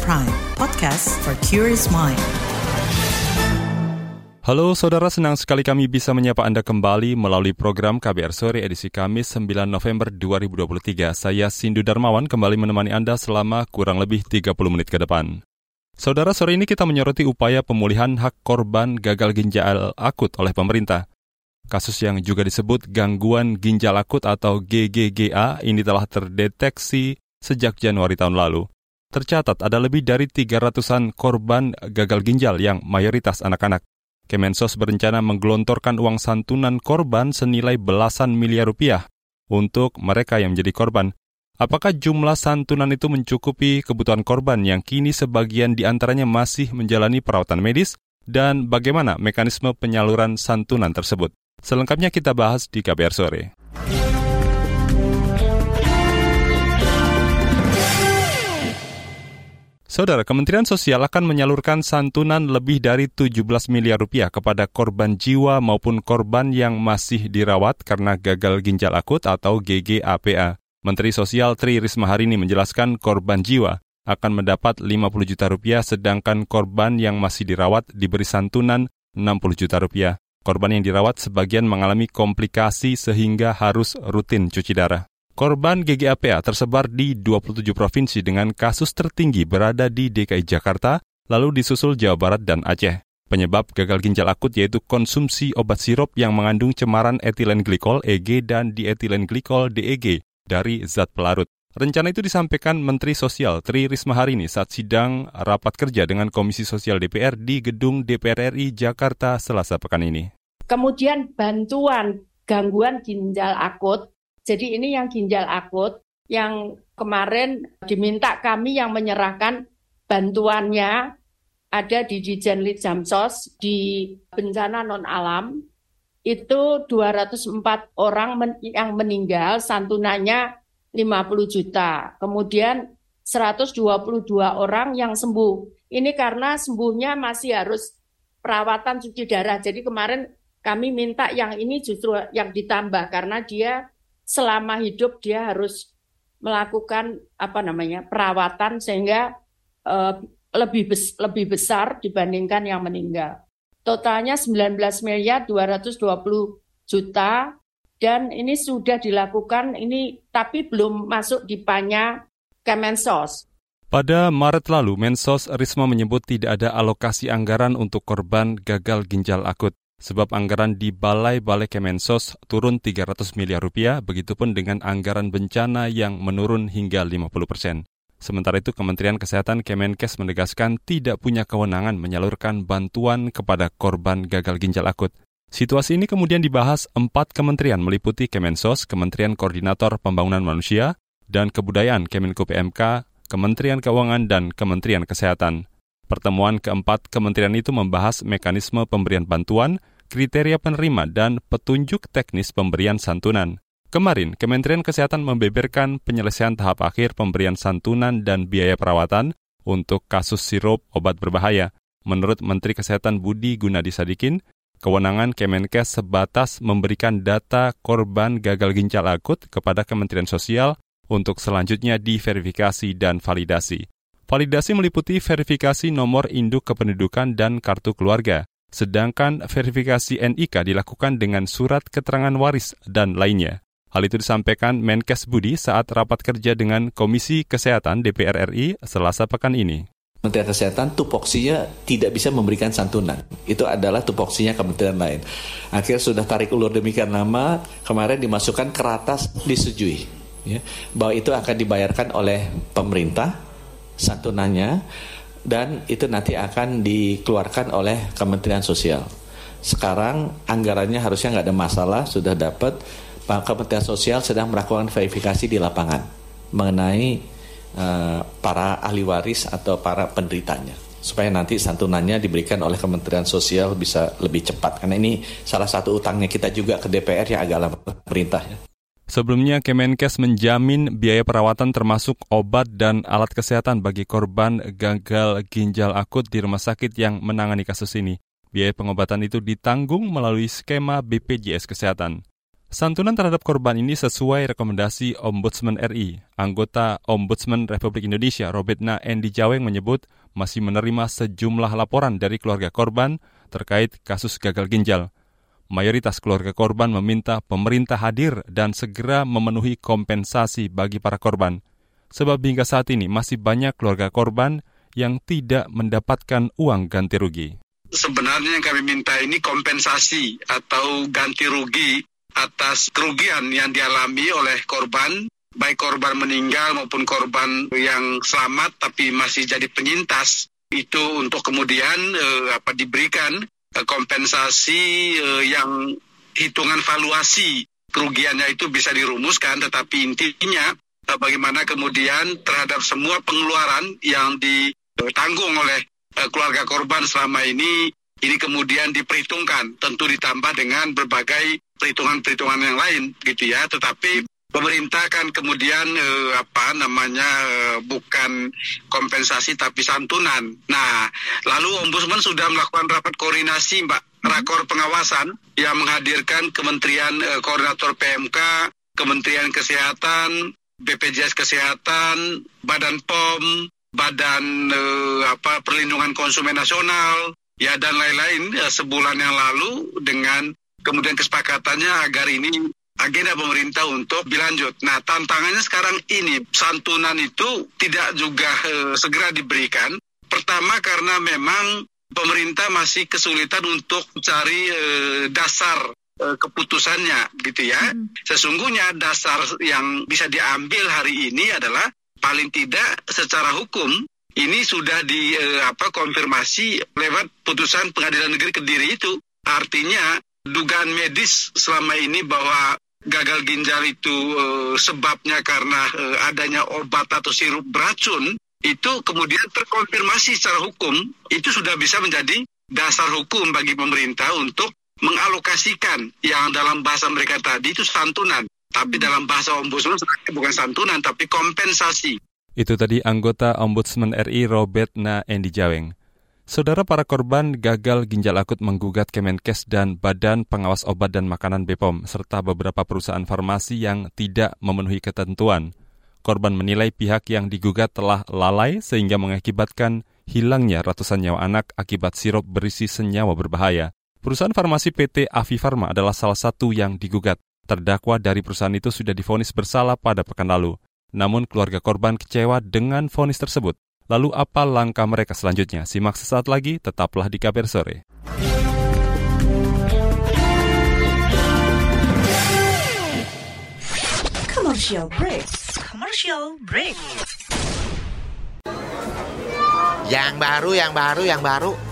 Prime, podcast for curious mind. Halo saudara, senang sekali kami bisa menyapa Anda kembali melalui program KBR Sore edisi Kamis 9 November 2023. Saya Sindu Darmawan kembali menemani Anda selama kurang lebih 30 menit ke depan. Saudara, sore ini kita menyoroti upaya pemulihan hak korban gagal ginjal akut oleh pemerintah. Kasus yang juga disebut gangguan ginjal akut atau GGGA ini telah terdeteksi sejak Januari tahun lalu. Tercatat ada lebih dari 300-an korban gagal ginjal yang mayoritas anak-anak. Kemensos berencana menggelontorkan uang santunan korban senilai belasan miliar rupiah untuk mereka yang menjadi korban. Apakah jumlah santunan itu mencukupi kebutuhan korban yang kini sebagian di antaranya masih menjalani perawatan medis? Dan bagaimana mekanisme penyaluran santunan tersebut? Selengkapnya kita bahas di KBR Sore. Saudara, Kementerian Sosial akan menyalurkan santunan lebih dari 17 miliar rupiah kepada korban jiwa maupun korban yang masih dirawat karena gagal ginjal akut atau GGAPA. Menteri Sosial Tri Risma hari ini menjelaskan korban jiwa akan mendapat 50 juta rupiah sedangkan korban yang masih dirawat diberi santunan 60 juta rupiah. Korban yang dirawat sebagian mengalami komplikasi sehingga harus rutin cuci darah. Korban GGAPA tersebar di 27 provinsi dengan kasus tertinggi berada di DKI Jakarta, lalu disusul Jawa Barat dan Aceh. Penyebab gagal ginjal akut yaitu konsumsi obat sirup yang mengandung cemaran etilen glikol EG dan dietilen glikol DEG dari zat pelarut. Rencana itu disampaikan Menteri Sosial Tri Risma hari ini saat sidang rapat kerja dengan Komisi Sosial DPR di Gedung DPR RI Jakarta Selasa pekan ini. Kemudian bantuan gangguan ginjal akut jadi ini yang ginjal akut yang kemarin diminta kami yang menyerahkan bantuannya ada di Dijen Jamsos di bencana non alam itu 204 orang men yang meninggal santunannya 50 juta. Kemudian 122 orang yang sembuh. Ini karena sembuhnya masih harus perawatan cuci darah. Jadi kemarin kami minta yang ini justru yang ditambah karena dia selama hidup dia harus melakukan apa namanya perawatan sehingga uh, lebih bes, lebih besar dibandingkan yang meninggal. Totalnya 19 miliar 220 juta dan ini sudah dilakukan ini tapi belum masuk di panya Kemensos. Pada Maret lalu, Mensos Risma menyebut tidak ada alokasi anggaran untuk korban gagal ginjal akut sebab anggaran di balai-balai Kemensos turun 300 miliar rupiah, begitupun dengan anggaran bencana yang menurun hingga 50 persen. Sementara itu, Kementerian Kesehatan Kemenkes menegaskan tidak punya kewenangan menyalurkan bantuan kepada korban gagal ginjal akut. Situasi ini kemudian dibahas empat kementerian meliputi Kemensos, Kementerian Koordinator Pembangunan Manusia, dan Kebudayaan Kemenko PMK, Kementerian Keuangan, dan Kementerian Kesehatan. Pertemuan keempat kementerian itu membahas mekanisme pemberian bantuan, kriteria penerima, dan petunjuk teknis pemberian santunan. Kemarin, Kementerian Kesehatan membeberkan penyelesaian tahap akhir pemberian santunan dan biaya perawatan untuk kasus sirup obat berbahaya. Menurut Menteri Kesehatan Budi Gunadi Sadikin, kewenangan Kemenkes sebatas memberikan data korban gagal ginjal akut kepada Kementerian Sosial untuk selanjutnya diverifikasi dan validasi. Validasi meliputi verifikasi nomor induk kependudukan dan kartu keluarga, sedangkan verifikasi NIK dilakukan dengan surat keterangan waris dan lainnya. Hal itu disampaikan Menkes Budi saat rapat kerja dengan Komisi Kesehatan DPR RI selasa pekan ini. Kementerian Kesehatan tupoksinya tidak bisa memberikan santunan. Itu adalah tupoksinya kementerian lain. Akhirnya sudah tarik ulur demikian lama, kemarin dimasukkan ke ratas disetujui. Ya, bahwa itu akan dibayarkan oleh pemerintah santunannya dan itu nanti akan dikeluarkan oleh Kementerian Sosial. Sekarang anggarannya harusnya nggak ada masalah, sudah dapat. Kementerian Sosial sedang melakukan verifikasi di lapangan mengenai uh, para ahli waris atau para penderitanya supaya nanti santunannya diberikan oleh Kementerian Sosial bisa lebih cepat karena ini salah satu utangnya kita juga ke DPR yang agak lama pemerintah ya. Sebelumnya, Kemenkes menjamin biaya perawatan termasuk obat dan alat kesehatan bagi korban gagal ginjal akut di rumah sakit yang menangani kasus ini. Biaya pengobatan itu ditanggung melalui skema BPJS Kesehatan. Santunan terhadap korban ini sesuai rekomendasi Ombudsman RI. Anggota Ombudsman Republik Indonesia Robertna Endi Jaweng menyebut masih menerima sejumlah laporan dari keluarga korban terkait kasus gagal ginjal. Mayoritas keluarga korban meminta pemerintah hadir dan segera memenuhi kompensasi bagi para korban. Sebab hingga saat ini masih banyak keluarga korban yang tidak mendapatkan uang ganti rugi. Sebenarnya yang kami minta ini kompensasi atau ganti rugi atas kerugian yang dialami oleh korban, baik korban meninggal maupun korban yang selamat tapi masih jadi penyintas. Itu untuk kemudian eh, apa diberikan kompensasi eh, yang hitungan valuasi kerugiannya itu bisa dirumuskan, tetapi intinya eh, bagaimana kemudian terhadap semua pengeluaran yang ditanggung oleh eh, keluarga korban selama ini ini kemudian diperhitungkan, tentu ditambah dengan berbagai perhitungan-perhitungan yang lain gitu ya. Tetapi pemerintah kan kemudian eh, apa namanya eh, bukan kompensasi tapi santunan. Nah, lalu ombudsman sudah melakukan rapat koordinasi, Mbak, rakor pengawasan yang menghadirkan Kementerian eh, Koordinator PMK, Kementerian Kesehatan, BPJS Kesehatan, Badan POM, Badan eh, apa Perlindungan Konsumen Nasional, ya dan lain-lain ya, sebulan yang lalu dengan kemudian kesepakatannya agar ini agenda pemerintah untuk dilanjut. Nah, tantangannya sekarang ini santunan itu tidak juga eh, segera diberikan. Pertama karena memang pemerintah masih kesulitan untuk mencari eh, dasar eh, keputusannya gitu ya. Hmm. Sesungguhnya dasar yang bisa diambil hari ini adalah paling tidak secara hukum ini sudah di eh, apa konfirmasi lewat putusan pengadilan negeri Kediri itu. Artinya dugaan medis selama ini bahwa gagal ginjal itu eh, sebabnya karena eh, adanya obat atau sirup beracun itu kemudian terkonfirmasi secara hukum itu sudah bisa menjadi dasar hukum bagi pemerintah untuk mengalokasikan yang dalam bahasa mereka tadi itu santunan tapi dalam bahasa ombudsman bukan santunan tapi kompensasi itu tadi anggota Ombudsman RI Robert Na Endi Jaweng. Saudara para korban gagal ginjal akut menggugat Kemenkes dan Badan Pengawas Obat dan Makanan BPOM serta beberapa perusahaan farmasi yang tidak memenuhi ketentuan. Korban menilai pihak yang digugat telah lalai sehingga mengakibatkan hilangnya ratusan nyawa anak akibat sirup berisi senyawa berbahaya. Perusahaan farmasi PT Avi Farma adalah salah satu yang digugat. Terdakwa dari perusahaan itu sudah difonis bersalah pada pekan lalu. Namun keluarga korban kecewa dengan vonis tersebut. Lalu apa langkah mereka selanjutnya? Simak sesaat lagi, tetaplah di KBR Sore. Commercial break. Commercial break. Yang baru, yang baru, yang baru.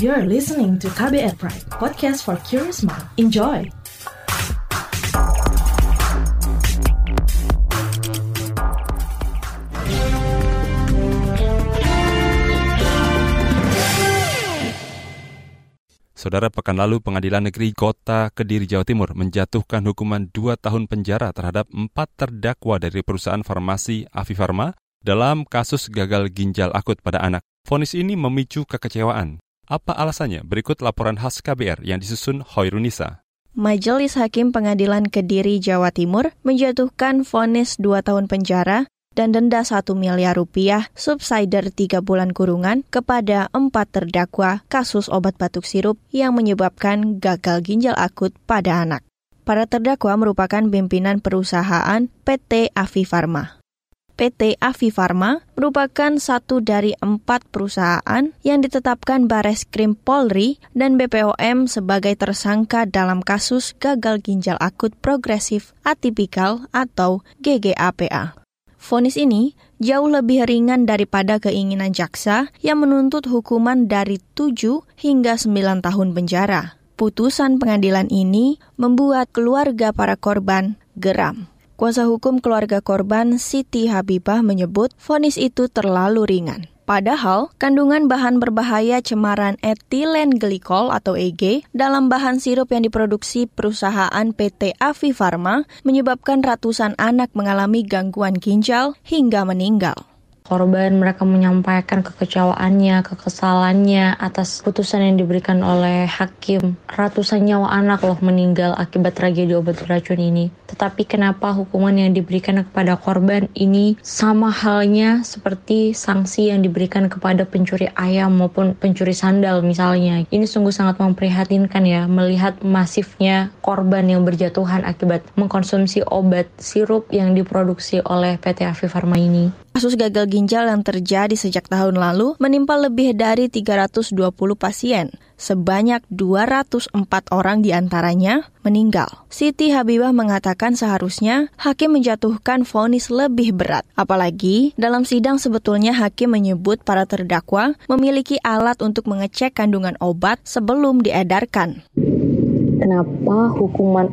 You're listening to KBR Pride, podcast for curious mind. Enjoy! Saudara pekan lalu Pengadilan Negeri Kota Kediri Jawa Timur menjatuhkan hukuman dua tahun penjara terhadap empat terdakwa dari perusahaan farmasi Avi Farma dalam kasus gagal ginjal akut pada anak. Fonis ini memicu kekecewaan. Apa alasannya? Berikut laporan khas KBR yang disusun Hoirunisa. Majelis Hakim Pengadilan Kediri Jawa Timur menjatuhkan vonis 2 tahun penjara dan denda 1 miliar rupiah subsider 3 bulan kurungan kepada empat terdakwa kasus obat batuk sirup yang menyebabkan gagal ginjal akut pada anak. Para terdakwa merupakan pimpinan perusahaan PT Avi Farma. PT Avi Farma merupakan satu dari empat perusahaan yang ditetapkan Bares Krim Polri dan BPOM sebagai tersangka dalam kasus gagal ginjal akut progresif atipikal atau GGAPA. Fonis ini jauh lebih ringan daripada keinginan jaksa yang menuntut hukuman dari 7 hingga 9 tahun penjara. putusan pengadilan ini membuat keluarga para korban geram. Kuasa hukum keluarga korban Siti Habibah menyebut vonis itu terlalu ringan. Padahal, kandungan bahan berbahaya cemaran etilen glikol atau EG dalam bahan sirup yang diproduksi perusahaan PT Avi Pharma menyebabkan ratusan anak mengalami gangguan ginjal hingga meninggal korban mereka menyampaikan kekecewaannya, kekesalannya atas putusan yang diberikan oleh hakim. Ratusan nyawa anak loh meninggal akibat tragedi obat beracun ini. Tetapi kenapa hukuman yang diberikan kepada korban ini sama halnya seperti sanksi yang diberikan kepada pencuri ayam maupun pencuri sandal misalnya. Ini sungguh sangat memprihatinkan ya melihat masifnya korban yang berjatuhan akibat mengkonsumsi obat sirup yang diproduksi oleh PT Avi Pharma ini. Kasus gagal ginjal yang terjadi sejak tahun lalu menimpa lebih dari 320 pasien. Sebanyak 204 orang di antaranya meninggal. Siti Habibah mengatakan seharusnya hakim menjatuhkan vonis lebih berat. Apalagi dalam sidang sebetulnya hakim menyebut para terdakwa memiliki alat untuk mengecek kandungan obat sebelum diedarkan kenapa hukuman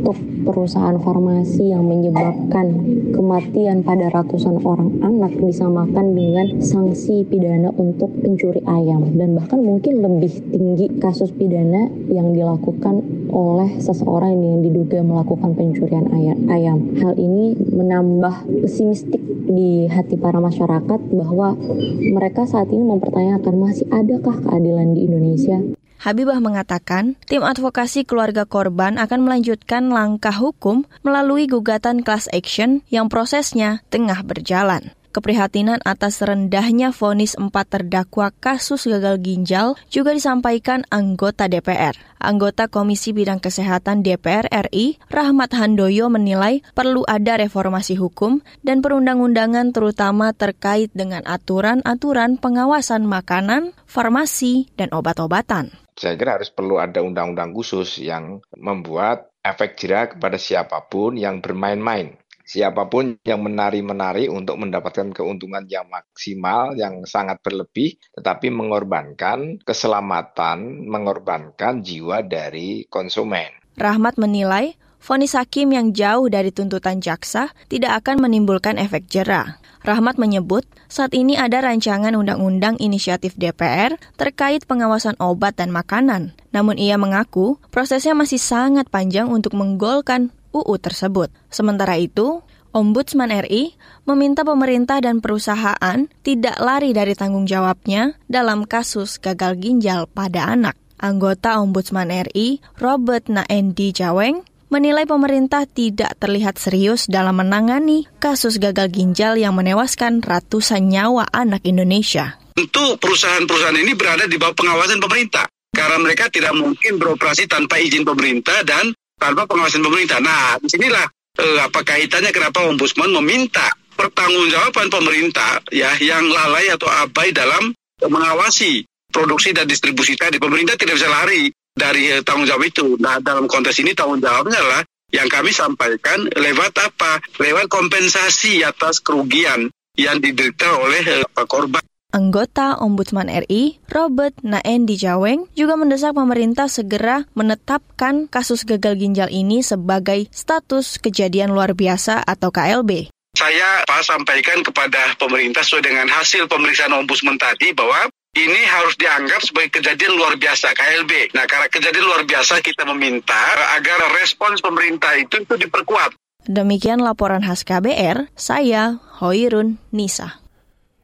untuk perusahaan farmasi yang menyebabkan kematian pada ratusan orang anak disamakan dengan sanksi pidana untuk pencuri ayam dan bahkan mungkin lebih tinggi kasus pidana yang dilakukan oleh seseorang yang diduga melakukan pencurian ayam. Hal ini menambah pesimistik di hati para masyarakat bahwa mereka saat ini mempertanyakan masih adakah keadilan di Indonesia. Habibah mengatakan, tim advokasi keluarga korban akan melanjutkan langkah hukum melalui gugatan class action yang prosesnya tengah berjalan. Keprihatinan atas rendahnya vonis empat terdakwa kasus gagal ginjal juga disampaikan anggota DPR. Anggota Komisi Bidang Kesehatan DPR RI, Rahmat Handoyo menilai perlu ada reformasi hukum dan perundang-undangan terutama terkait dengan aturan-aturan pengawasan makanan, farmasi, dan obat-obatan. Saya kira harus perlu ada undang-undang khusus yang membuat efek jerah kepada siapa pun yang bermain-main siapa pun yang menari-menari untuk mendapatkan keuntungan yang maksimal, yang sangat berlebih, tetapi mengorbankan keselamatan, mengorbankan jiwa dari konsumen. Rahmat menilai, vonis hakim yang jauh dari tuntutan jaksa tidak akan menimbulkan efek jerah. Rahmat menyebut, saat ini ada rancangan undang-undang inisiatif DPR terkait pengawasan obat dan makanan. Namun ia mengaku, prosesnya masih sangat panjang untuk menggolkan UU tersebut. Sementara itu, Ombudsman RI meminta pemerintah dan perusahaan tidak lari dari tanggung jawabnya dalam kasus gagal ginjal pada anak. Anggota Ombudsman RI, Robert Naendi Jaweng, menilai pemerintah tidak terlihat serius dalam menangani kasus gagal ginjal yang menewaskan ratusan nyawa anak Indonesia. Tentu perusahaan-perusahaan ini berada di bawah pengawasan pemerintah. Karena mereka tidak mungkin beroperasi tanpa izin pemerintah dan tanpa pengawasan pemerintah. Nah, di sinilah eh, apa kaitannya kenapa ombudsman meminta pertanggungjawaban pemerintah ya yang lalai atau abai dalam mengawasi produksi dan distribusi tadi. Pemerintah tidak bisa lari dari eh, tanggung jawab itu. Nah, dalam konteks ini tanggung jawabnya adalah yang kami sampaikan lewat apa? Lewat kompensasi atas kerugian yang diderita oleh eh, korban. Anggota Ombudsman RI, Robert Naendi Jaweng, juga mendesak pemerintah segera menetapkan kasus gagal ginjal ini sebagai status kejadian luar biasa atau KLB. Saya Pak sampaikan kepada pemerintah sesuai dengan hasil pemeriksaan ombudsman tadi bahwa ini harus dianggap sebagai kejadian luar biasa KLB. Nah, karena kejadian luar biasa kita meminta agar respons pemerintah itu itu diperkuat. Demikian laporan khas KBR, saya Hoirun Nisa.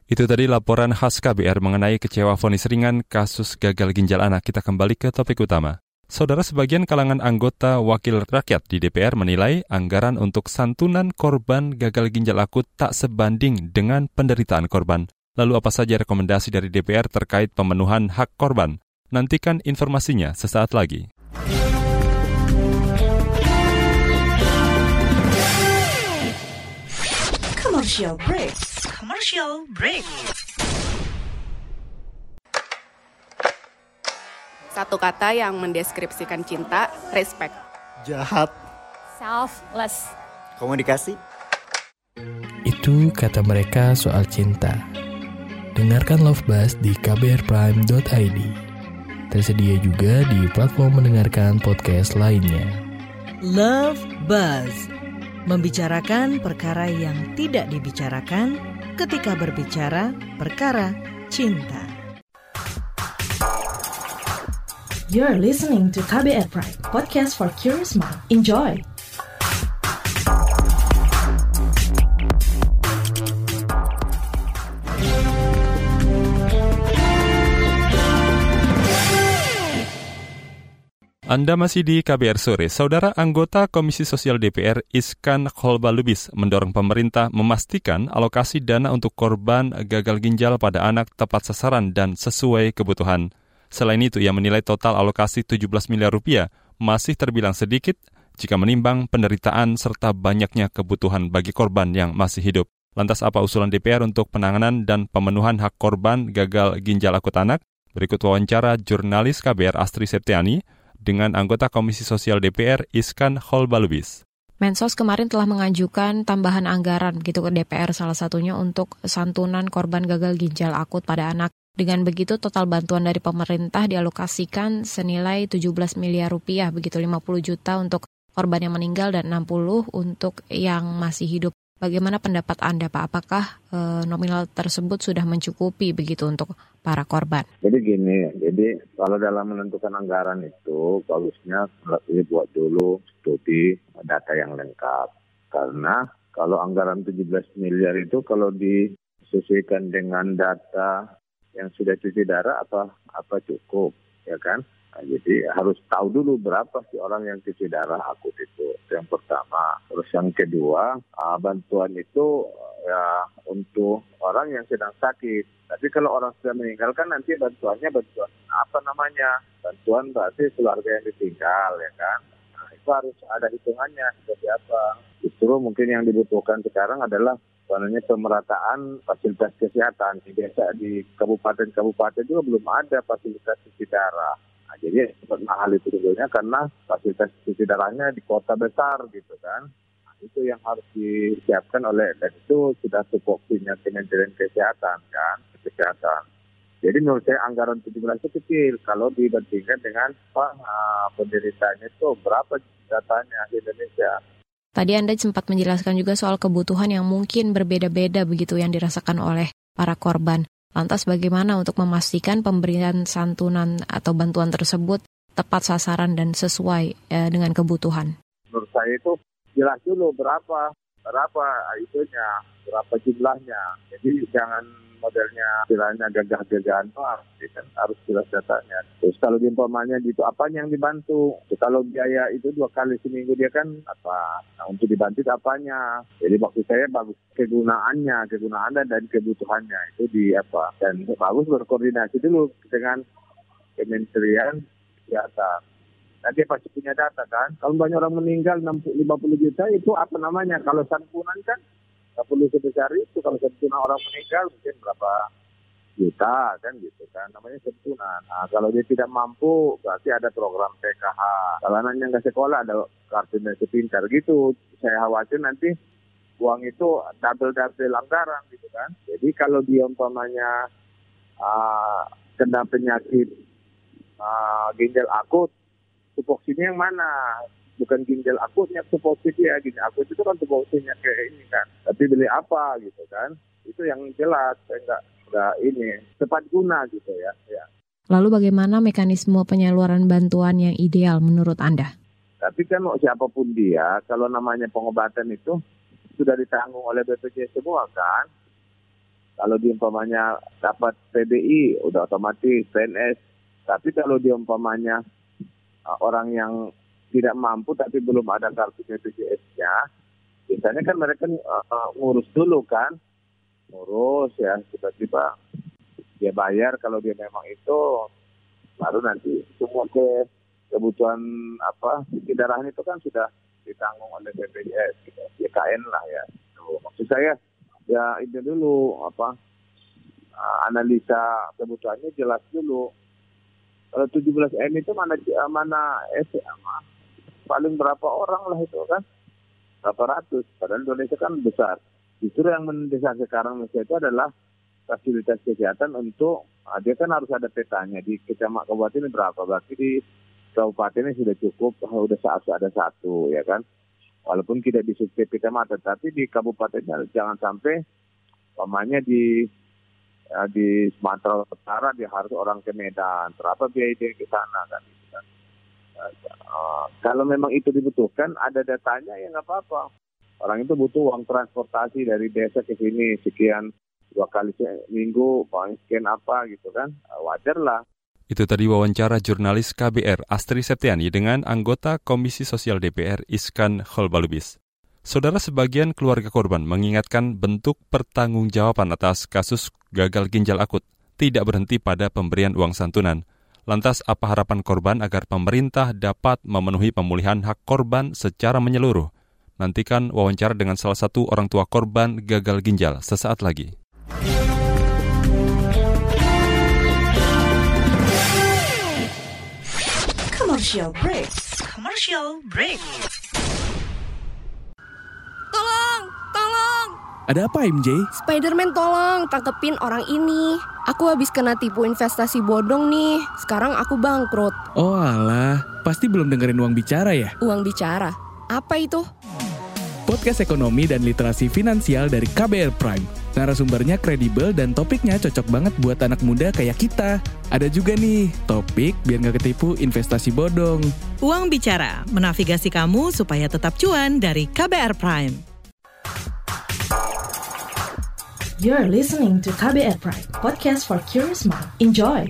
Itu tadi laporan khas KBR mengenai kecewa vonis ringan kasus gagal ginjal anak. Kita kembali ke topik utama. Saudara sebagian kalangan anggota wakil rakyat di DPR menilai anggaran untuk santunan korban gagal ginjal akut tak sebanding dengan penderitaan korban. Lalu apa saja rekomendasi dari DPR terkait pemenuhan hak korban? Nantikan informasinya sesaat lagi. Commercial break. Commercial break. Satu kata yang mendeskripsikan cinta, respect. Jahat. Selfless. Komunikasi. Itu kata mereka soal cinta. Dengarkan Love Buzz di kbrprime.id. Tersedia juga di platform mendengarkan podcast lainnya. Love Buzz membicarakan perkara yang tidak dibicarakan ketika berbicara perkara cinta. You're listening to KBR Pride, podcast for curious mind. Enjoy! Anda masih di KBR Sore. Saudara anggota Komisi Sosial DPR Iskan Kholbalubis mendorong pemerintah memastikan alokasi dana untuk korban gagal ginjal pada anak tepat sasaran dan sesuai kebutuhan. Selain itu, ia menilai total alokasi 17 miliar rupiah masih terbilang sedikit jika menimbang penderitaan serta banyaknya kebutuhan bagi korban yang masih hidup. Lantas apa usulan DPR untuk penanganan dan pemenuhan hak korban gagal ginjal akut anak? Berikut wawancara jurnalis KBR Astri Septiani dengan anggota Komisi Sosial DPR Iskan Holbalubis. Mensos kemarin telah mengajukan tambahan anggaran gitu ke DPR salah satunya untuk santunan korban gagal ginjal akut pada anak. Dengan begitu total bantuan dari pemerintah dialokasikan senilai 17 miliar rupiah, begitu 50 juta untuk korban yang meninggal dan 60 untuk yang masih hidup. Bagaimana pendapat Anda Pak? Apakah e, nominal tersebut sudah mencukupi begitu untuk para korban? Jadi gini, jadi kalau dalam menentukan anggaran itu bagusnya buat dulu studi data yang lengkap. Karena kalau anggaran 17 miliar itu kalau disesuaikan dengan data yang sudah cuci darah apa apa cukup ya kan? Nah, jadi harus tahu dulu berapa sih orang yang cuci darah akut itu. Yang pertama. Terus yang kedua, uh, bantuan itu ya untuk orang yang sedang sakit. Tapi kalau orang sudah meninggal kan nanti bantuannya bantuan apa namanya? Bantuan berarti keluarga yang ditinggal ya kan. Nah, itu harus ada hitungannya seperti apa. Justru mungkin yang dibutuhkan sekarang adalah sebenarnya pemerataan fasilitas kesehatan. Biasa di kabupaten-kabupaten juga belum ada fasilitas cuci darah Nah, jadi mahal itu dulunya karena fasilitas cuci darahnya di kota besar gitu kan. Nah, itu yang harus disiapkan oleh dan itu sudah tupoksinya Kementerian Kesehatan kan, kesehatan. Jadi menurut saya anggaran 17 itu kecil kalau dibandingkan dengan uh, penderitanya itu berapa datanya di Indonesia. Tadi Anda sempat menjelaskan juga soal kebutuhan yang mungkin berbeda-beda begitu yang dirasakan oleh para korban. Lantas bagaimana untuk memastikan pemberian santunan atau bantuan tersebut tepat sasaran dan sesuai eh, dengan kebutuhan? Menurut saya itu jelas dulu berapa berapa itunya, berapa jumlahnya. Jadi jangan modelnya istilahnya gagah-gagahan doang, kan harus jelas datanya. Terus kalau diumpamanya gitu, apa yang dibantu? Terus kalau biaya itu dua kali seminggu dia kan apa? Nah, untuk dibantu apanya? Jadi waktu saya bagus kegunaannya, kegunaannya dan kebutuhannya itu di apa? Dan bagus berkoordinasi dulu dengan Kementerian Kesehatan. Nanti pasti punya data kan. Kalau banyak orang meninggal 60, 50 juta itu apa namanya? Kalau santunan kan nggak perlu sebesar itu kalau santunan orang meninggal mungkin berapa juta kan gitu kan. Namanya santunan nah, kalau dia tidak mampu berarti ada program PKH kalau anaknya nggak sekolah ada kartu indonesia pintar gitu. Saya khawatir nanti uang itu double double anggaran gitu kan. Jadi kalau dia umpamanya uh, kena penyakit uh, ginjal akut tupoksinya yang mana bukan ginjal akutnya tupoksi dia ginjal akut itu kan tupoksinya kayak ini kan tapi beli apa gitu kan itu yang jelas saya nggak nggak ini tepat guna gitu ya ya Lalu bagaimana mekanisme penyaluran bantuan yang ideal menurut Anda? Tapi kan siapa pun dia, kalau namanya pengobatan itu sudah ditanggung oleh BPJS semua kan. Kalau diumpamanya dapat PBI, udah otomatis PNS. Tapi kalau diumpamanya uh, orang yang tidak mampu tapi belum ada kartu BPJS-nya, biasanya kan mereka uh, ngurus dulu kan, ngurus ya tiba-tiba dia bayar kalau dia memang itu, baru nanti semua ke kebutuhan apa cuci darahnya itu kan sudah ditanggung oleh BPJS, gitu. YKN lah ya. Tuh, maksud saya ya itu dulu apa uh, analisa kebutuhannya jelas dulu. Kalau 17 M itu mana mana SMA paling berapa orang lah itu kan? Berapa ratus? Padahal Indonesia kan besar. Justru yang mendesak sekarang Indonesia itu adalah fasilitas kesehatan untuk ah, dia kan harus ada petanya. Di kecamatan kabupaten ini berapa? Berarti di kabupaten ini sudah cukup ah, sudah saat ada satu ya kan? Walaupun tidak di setiap kecamatan tapi di kabupatennya. Jangan sampai umpamanya di ya, di Sumatera Utara dia harus orang ke Medan. Berapa biaya dia ke sana kan? Gitu kan. Uh, kalau memang itu dibutuhkan ada datanya ya nggak apa-apa orang itu butuh uang transportasi dari desa ke sini sekian dua kali seminggu paling sekian apa gitu kan uh, wajar lah itu tadi wawancara jurnalis KBR Astri Septiani dengan anggota Komisi Sosial DPR Iskan Holbalubis. Saudara sebagian keluarga korban mengingatkan bentuk pertanggungjawaban atas kasus gagal ginjal akut tidak berhenti pada pemberian uang santunan. Lantas apa harapan korban agar pemerintah dapat memenuhi pemulihan hak korban secara menyeluruh? Nantikan wawancara dengan salah satu orang tua korban gagal ginjal sesaat lagi. Commercial break. Commercial break. Ada apa MJ? Spiderman tolong tangkepin orang ini. Aku habis kena tipu investasi bodong nih. Sekarang aku bangkrut. Oh alah, pasti belum dengerin uang bicara ya? Uang bicara? Apa itu? Podcast ekonomi dan literasi finansial dari KBR Prime. Narasumbernya kredibel dan topiknya cocok banget buat anak muda kayak kita. Ada juga nih, topik biar nggak ketipu investasi bodong. Uang Bicara, menavigasi kamu supaya tetap cuan dari KBR Prime. You're listening to KBR Prime, podcast for curious mind. Enjoy!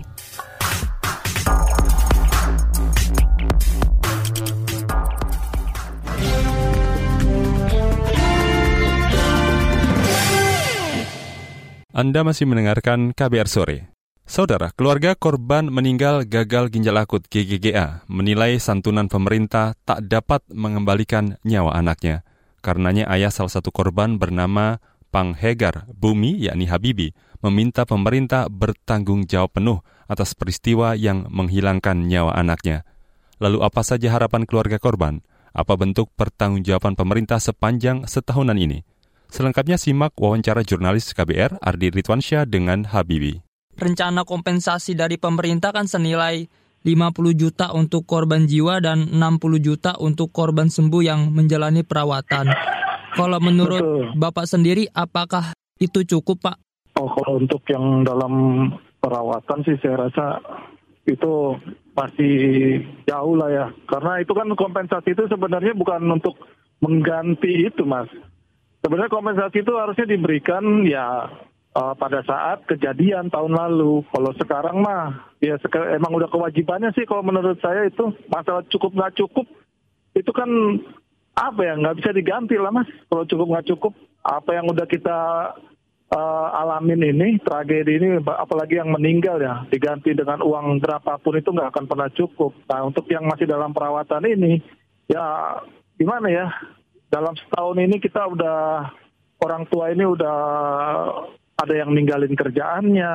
Anda masih mendengarkan KBR Sore. Saudara, keluarga korban meninggal gagal ginjal akut GGGA menilai santunan pemerintah tak dapat mengembalikan nyawa anaknya. Karenanya ayah salah satu korban bernama Pang Hegar Bumi, yakni Habibi, meminta pemerintah bertanggung jawab penuh atas peristiwa yang menghilangkan nyawa anaknya. Lalu apa saja harapan keluarga korban? Apa bentuk pertanggungjawaban pemerintah sepanjang setahunan ini? Selengkapnya simak wawancara jurnalis KBR Ardi Ridwansyah dengan Habibi. Rencana kompensasi dari pemerintah kan senilai 50 juta untuk korban jiwa dan 60 juta untuk korban sembuh yang menjalani perawatan. Kalau menurut Betul. Bapak sendiri, apakah itu cukup, Pak? Oh, kalau untuk yang dalam perawatan sih saya rasa itu masih jauh lah ya. Karena itu kan kompensasi itu sebenarnya bukan untuk mengganti itu, Mas. Sebenarnya kompensasi itu harusnya diberikan ya uh, pada saat kejadian tahun lalu. Kalau sekarang mah ya emang udah kewajibannya sih kalau menurut saya itu masalah cukup nggak cukup itu kan apa ya nggak bisa diganti lah mas. Kalau cukup nggak cukup apa yang udah kita uh, alamin ini tragedi ini apalagi yang meninggal ya diganti dengan uang berapapun itu nggak akan pernah cukup. Nah untuk yang masih dalam perawatan ini ya gimana ya dalam setahun ini kita udah orang tua ini udah ada yang ninggalin kerjaannya,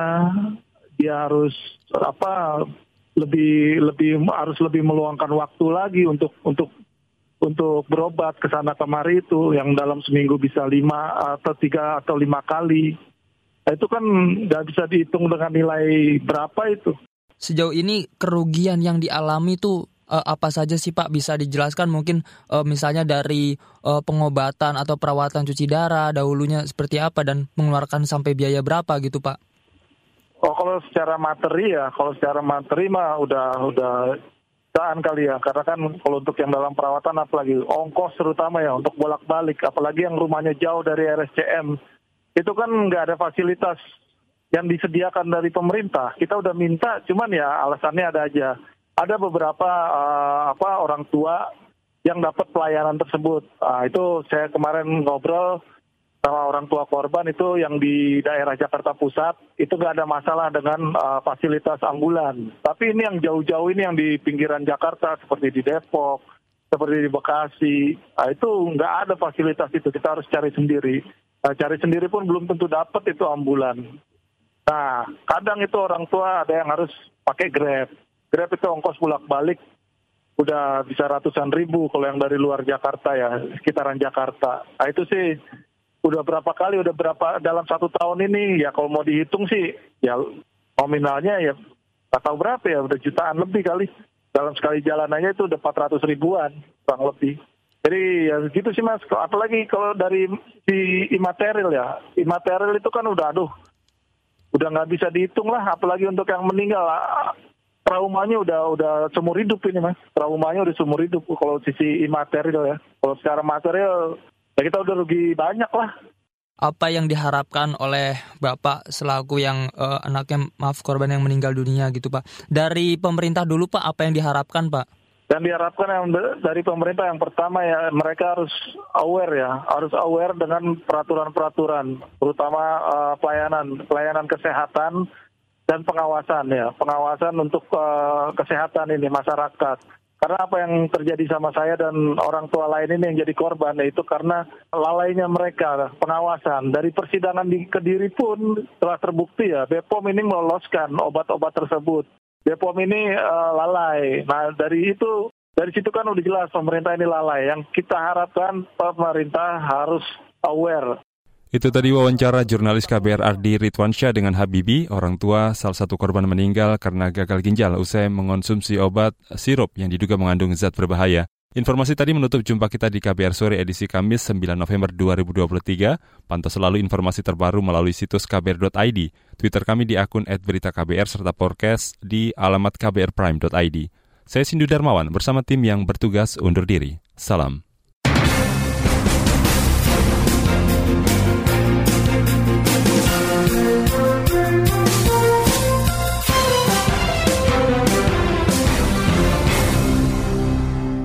dia harus apa lebih lebih harus lebih meluangkan waktu lagi untuk untuk untuk berobat ke sana kemari itu yang dalam seminggu bisa lima atau tiga atau lima kali. Nah, itu kan nggak bisa dihitung dengan nilai berapa itu. Sejauh ini kerugian yang dialami itu uh, apa saja sih Pak bisa dijelaskan mungkin uh, misalnya dari uh, pengobatan atau perawatan cuci darah dahulunya seperti apa dan mengeluarkan sampai biaya berapa gitu Pak? Oh kalau secara materi ya, kalau secara materi mah udah udah jutaan kali ya, karena kan kalau untuk yang dalam perawatan apalagi ongkos terutama ya untuk bolak-balik, apalagi yang rumahnya jauh dari RSCM, itu kan nggak ada fasilitas yang disediakan dari pemerintah. Kita udah minta, cuman ya alasannya ada aja ada beberapa uh, apa orang tua yang dapat pelayanan tersebut. Uh, itu saya kemarin ngobrol sama orang tua korban itu yang di daerah Jakarta Pusat itu nggak ada masalah dengan uh, fasilitas ambulan. Tapi ini yang jauh-jauh ini yang di pinggiran Jakarta seperti di Depok, seperti di Bekasi, uh, itu nggak ada fasilitas itu. Kita harus cari sendiri. Uh, cari sendiri pun belum tentu dapat itu ambulan. Nah, kadang itu orang tua ada yang harus pakai Grab. Grab itu ongkos bolak-balik udah bisa ratusan ribu kalau yang dari luar Jakarta ya, sekitaran Jakarta. Nah itu sih udah berapa kali, udah berapa dalam satu tahun ini ya kalau mau dihitung sih ya nominalnya ya nggak tahu berapa ya udah jutaan lebih kali dalam sekali jalanannya itu udah 400 ribuan kurang lebih. Jadi ya gitu sih mas. Apalagi kalau dari si imaterial ya, imaterial itu kan udah aduh, udah nggak bisa dihitung lah. Apalagi untuk yang meninggal, traumanya udah udah seumur hidup ini mas. Traumanya udah seumur hidup kalau sisi imaterial ya. Kalau secara material ya kita udah rugi banyak lah. Apa yang diharapkan oleh Bapak selaku yang uh, anaknya maaf korban yang meninggal dunia gitu Pak. Dari pemerintah dulu Pak, apa yang diharapkan Pak? Dan diharapkan yang dari pemerintah yang pertama ya mereka harus aware ya, harus aware dengan peraturan-peraturan, terutama uh, pelayanan pelayanan kesehatan dan pengawasan ya, pengawasan untuk uh, kesehatan ini masyarakat. Karena apa yang terjadi sama saya dan orang tua lain ini yang jadi korban yaitu karena lalainya mereka pengawasan dari persidangan di Kediri pun telah terbukti ya BPOM ini meloloskan obat-obat tersebut. BPOM ini uh, lalai. Nah dari itu dari situ kan udah jelas pemerintah ini lalai. Yang kita harapkan pemerintah harus aware itu tadi wawancara jurnalis KBR Ardi Ridwansyah dengan Habibi, orang tua salah satu korban meninggal karena gagal ginjal usai mengonsumsi obat sirup yang diduga mengandung zat berbahaya. Informasi tadi menutup jumpa kita di KBR Sore edisi Kamis 9 November 2023. Pantau selalu informasi terbaru melalui situs kbr.id, Twitter kami di akun @beritaKBR serta podcast di alamat kbrprime.id. Saya Sindu Darmawan bersama tim yang bertugas undur diri. Salam.